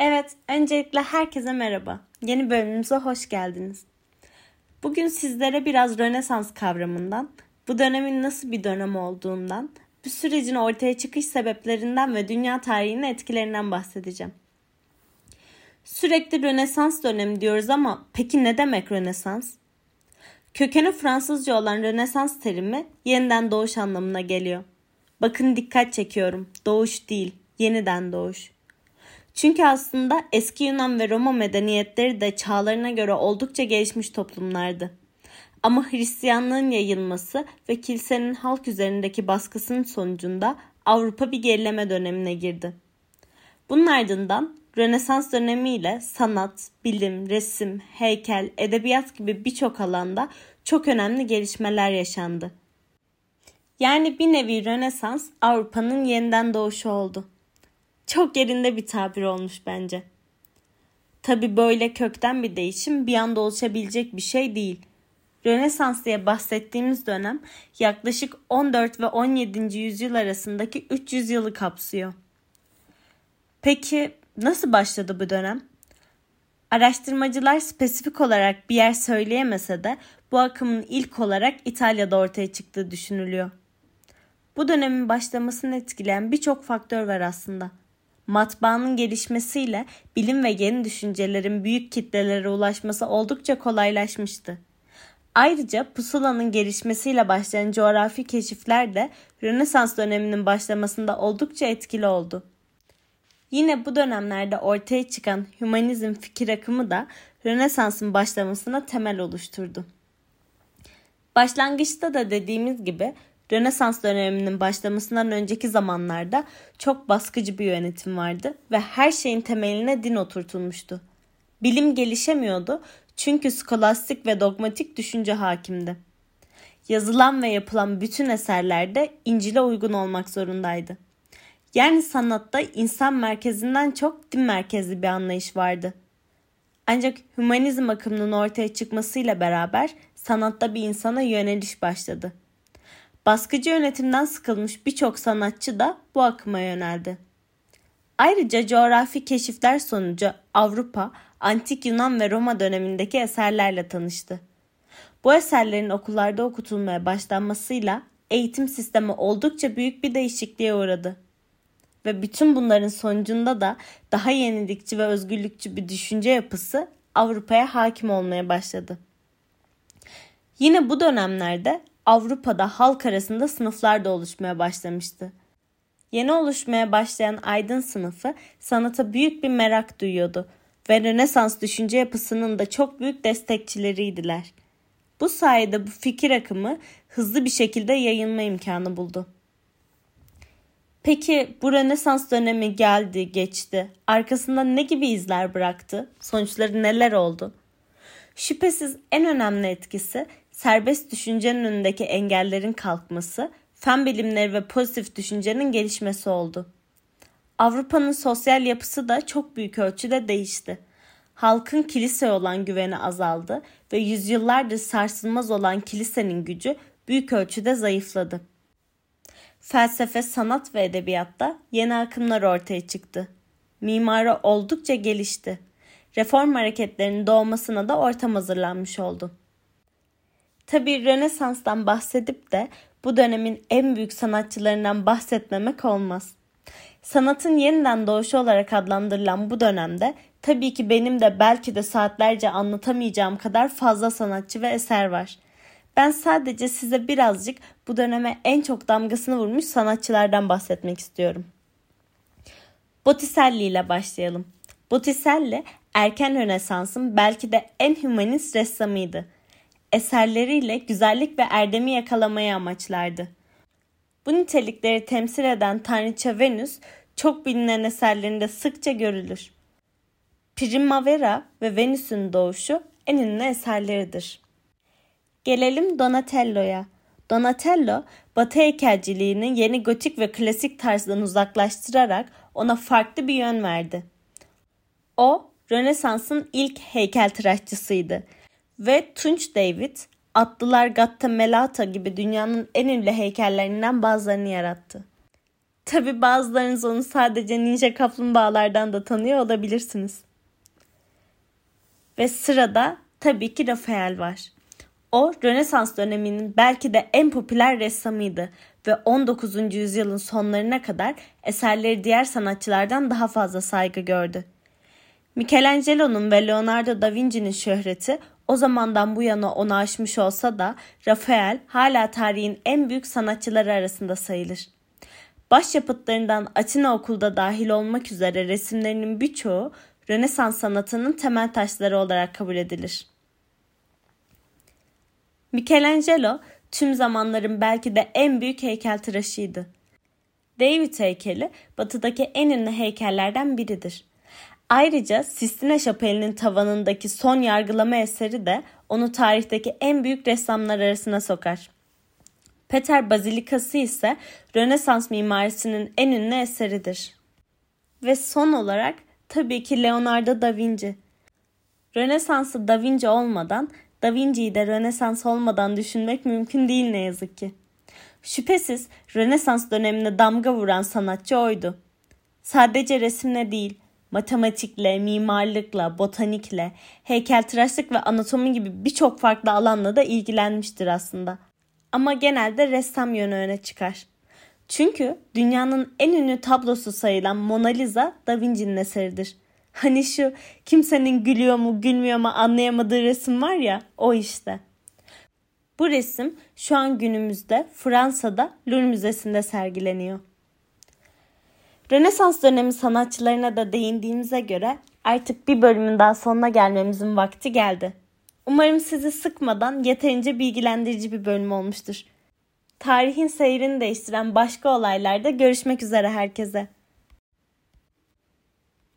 Evet, öncelikle herkese merhaba. Yeni bölümümüze hoş geldiniz. Bugün sizlere biraz Rönesans kavramından, bu dönemin nasıl bir dönem olduğundan, bu sürecin ortaya çıkış sebeplerinden ve dünya tarihinin etkilerinden bahsedeceğim. Sürekli Rönesans dönemi diyoruz ama peki ne demek Rönesans? Kökeni Fransızca olan Rönesans terimi yeniden doğuş anlamına geliyor. Bakın dikkat çekiyorum. Doğuş değil, yeniden doğuş. Çünkü aslında eski Yunan ve Roma medeniyetleri de çağlarına göre oldukça gelişmiş toplumlardı. Ama Hristiyanlığın yayılması ve kilisenin halk üzerindeki baskısının sonucunda Avrupa bir gerileme dönemine girdi. Bunun ardından Rönesans dönemiyle sanat, bilim, resim, heykel, edebiyat gibi birçok alanda çok önemli gelişmeler yaşandı. Yani bir nevi Rönesans Avrupa'nın yeniden doğuşu oldu. Çok yerinde bir tabir olmuş bence. Tabi böyle kökten bir değişim bir anda oluşabilecek bir şey değil. Rönesans diye bahsettiğimiz dönem yaklaşık 14 ve 17. yüzyıl arasındaki 300 yılı kapsıyor. Peki nasıl başladı bu dönem? Araştırmacılar spesifik olarak bir yer söyleyemese de bu akımın ilk olarak İtalya'da ortaya çıktığı düşünülüyor. Bu dönemin başlamasını etkileyen birçok faktör var aslında matbaanın gelişmesiyle bilim ve yeni düşüncelerin büyük kitlelere ulaşması oldukça kolaylaşmıştı. Ayrıca pusulanın gelişmesiyle başlayan coğrafi keşifler de Rönesans döneminin başlamasında oldukça etkili oldu. Yine bu dönemlerde ortaya çıkan hümanizm fikir akımı da Rönesans'ın başlamasına temel oluşturdu. Başlangıçta da dediğimiz gibi Rönesans döneminin başlamasından önceki zamanlarda çok baskıcı bir yönetim vardı ve her şeyin temeline din oturtulmuştu. Bilim gelişemiyordu çünkü skolastik ve dogmatik düşünce hakimdi. Yazılan ve yapılan bütün eserlerde İncil'e uygun olmak zorundaydı. Yani sanatta insan merkezinden çok din merkezli bir anlayış vardı. Ancak hümanizm akımının ortaya çıkmasıyla beraber sanatta bir insana yöneliş başladı. Baskıcı yönetimden sıkılmış birçok sanatçı da bu akıma yöneldi. Ayrıca coğrafi keşifler sonucu Avrupa, Antik Yunan ve Roma dönemindeki eserlerle tanıştı. Bu eserlerin okullarda okutulmaya başlanmasıyla eğitim sistemi oldukça büyük bir değişikliğe uğradı. Ve bütün bunların sonucunda da daha yenilikçi ve özgürlükçü bir düşünce yapısı Avrupa'ya hakim olmaya başladı. Yine bu dönemlerde Avrupa'da halk arasında sınıflar da oluşmaya başlamıştı. Yeni oluşmaya başlayan aydın sınıfı sanata büyük bir merak duyuyordu ve Rönesans düşünce yapısının da çok büyük destekçileriydiler. Bu sayede bu fikir akımı hızlı bir şekilde yayılma imkanı buldu. Peki bu Rönesans dönemi geldi, geçti. Arkasında ne gibi izler bıraktı? Sonuçları neler oldu? Şüphesiz en önemli etkisi serbest düşüncenin önündeki engellerin kalkması, fen bilimleri ve pozitif düşüncenin gelişmesi oldu. Avrupa'nın sosyal yapısı da çok büyük ölçüde değişti. Halkın kiliseye olan güveni azaldı ve yüzyıllardır sarsılmaz olan kilisenin gücü büyük ölçüde zayıfladı. Felsefe, sanat ve edebiyatta yeni akımlar ortaya çıktı. Mimari oldukça gelişti. Reform hareketlerinin doğmasına da ortam hazırlanmış oldu. Tabi Rönesans'tan bahsedip de bu dönemin en büyük sanatçılarından bahsetmemek olmaz. Sanatın yeniden doğuşu olarak adlandırılan bu dönemde tabii ki benim de belki de saatlerce anlatamayacağım kadar fazla sanatçı ve eser var. Ben sadece size birazcık bu döneme en çok damgasını vurmuş sanatçılardan bahsetmek istiyorum. Botticelli ile başlayalım. Botticelli erken Rönesans'ın belki de en hümanist ressamıydı eserleriyle güzellik ve erdemi yakalamayı amaçlardı. Bu nitelikleri temsil eden Tanrıça Venüs çok bilinen eserlerinde sıkça görülür. Primavera ve Venüs'ün doğuşu en ünlü eserleridir. Gelelim Donatello'ya. Donatello, Batı heykelciliğini yeni gotik ve klasik tarzdan uzaklaştırarak ona farklı bir yön verdi. O, Rönesans'ın ilk heykeltıraşçısıydı ve Tunç David, Atlılar Gatta Melata gibi dünyanın en ünlü heykellerinden bazılarını yarattı. Tabi bazılarınız onu sadece ninja kaplumbağalardan da tanıyor olabilirsiniz. Ve sırada tabii ki Rafael var. O Rönesans döneminin belki de en popüler ressamıydı ve 19. yüzyılın sonlarına kadar eserleri diğer sanatçılardan daha fazla saygı gördü. Michelangelo'nun ve Leonardo da Vinci'nin şöhreti o zamandan bu yana onu aşmış olsa da Rafael hala tarihin en büyük sanatçıları arasında sayılır. Başyapıtlarından Atina okulda dahil olmak üzere resimlerinin birçoğu Rönesans sanatının temel taşları olarak kabul edilir. Michelangelo tüm zamanların belki de en büyük heykeltıraşıydı. David heykeli batıdaki en ünlü heykellerden biridir. Ayrıca Sistine Şapeli'nin tavanındaki son yargılama eseri de onu tarihteki en büyük ressamlar arasına sokar. Peter Bazilikası ise Rönesans mimarisinin en ünlü eseridir. Ve son olarak tabii ki Leonardo da Vinci. Rönesans'ı Da Vinci olmadan, Da Vinci'yi de Rönesans olmadan düşünmek mümkün değil ne yazık ki. Şüphesiz Rönesans dönemine damga vuran sanatçı oydu. Sadece resimle değil, matematikle, mimarlıkla, botanikle, heykeltıraşlık ve anatomi gibi birçok farklı alanla da ilgilenmiştir aslında. Ama genelde ressam yönü öne çıkar. Çünkü dünyanın en ünlü tablosu sayılan Mona Lisa Da Vinci'nin eseridir. Hani şu kimsenin gülüyor mu gülmüyor mu anlayamadığı resim var ya o işte. Bu resim şu an günümüzde Fransa'da Louvre Müzesi'nde sergileniyor. Rönesans dönemi sanatçılarına da değindiğimize göre artık bir bölümün daha sonuna gelmemizin vakti geldi. Umarım sizi sıkmadan yeterince bilgilendirici bir bölüm olmuştur. Tarihin seyrini değiştiren başka olaylarda görüşmek üzere herkese.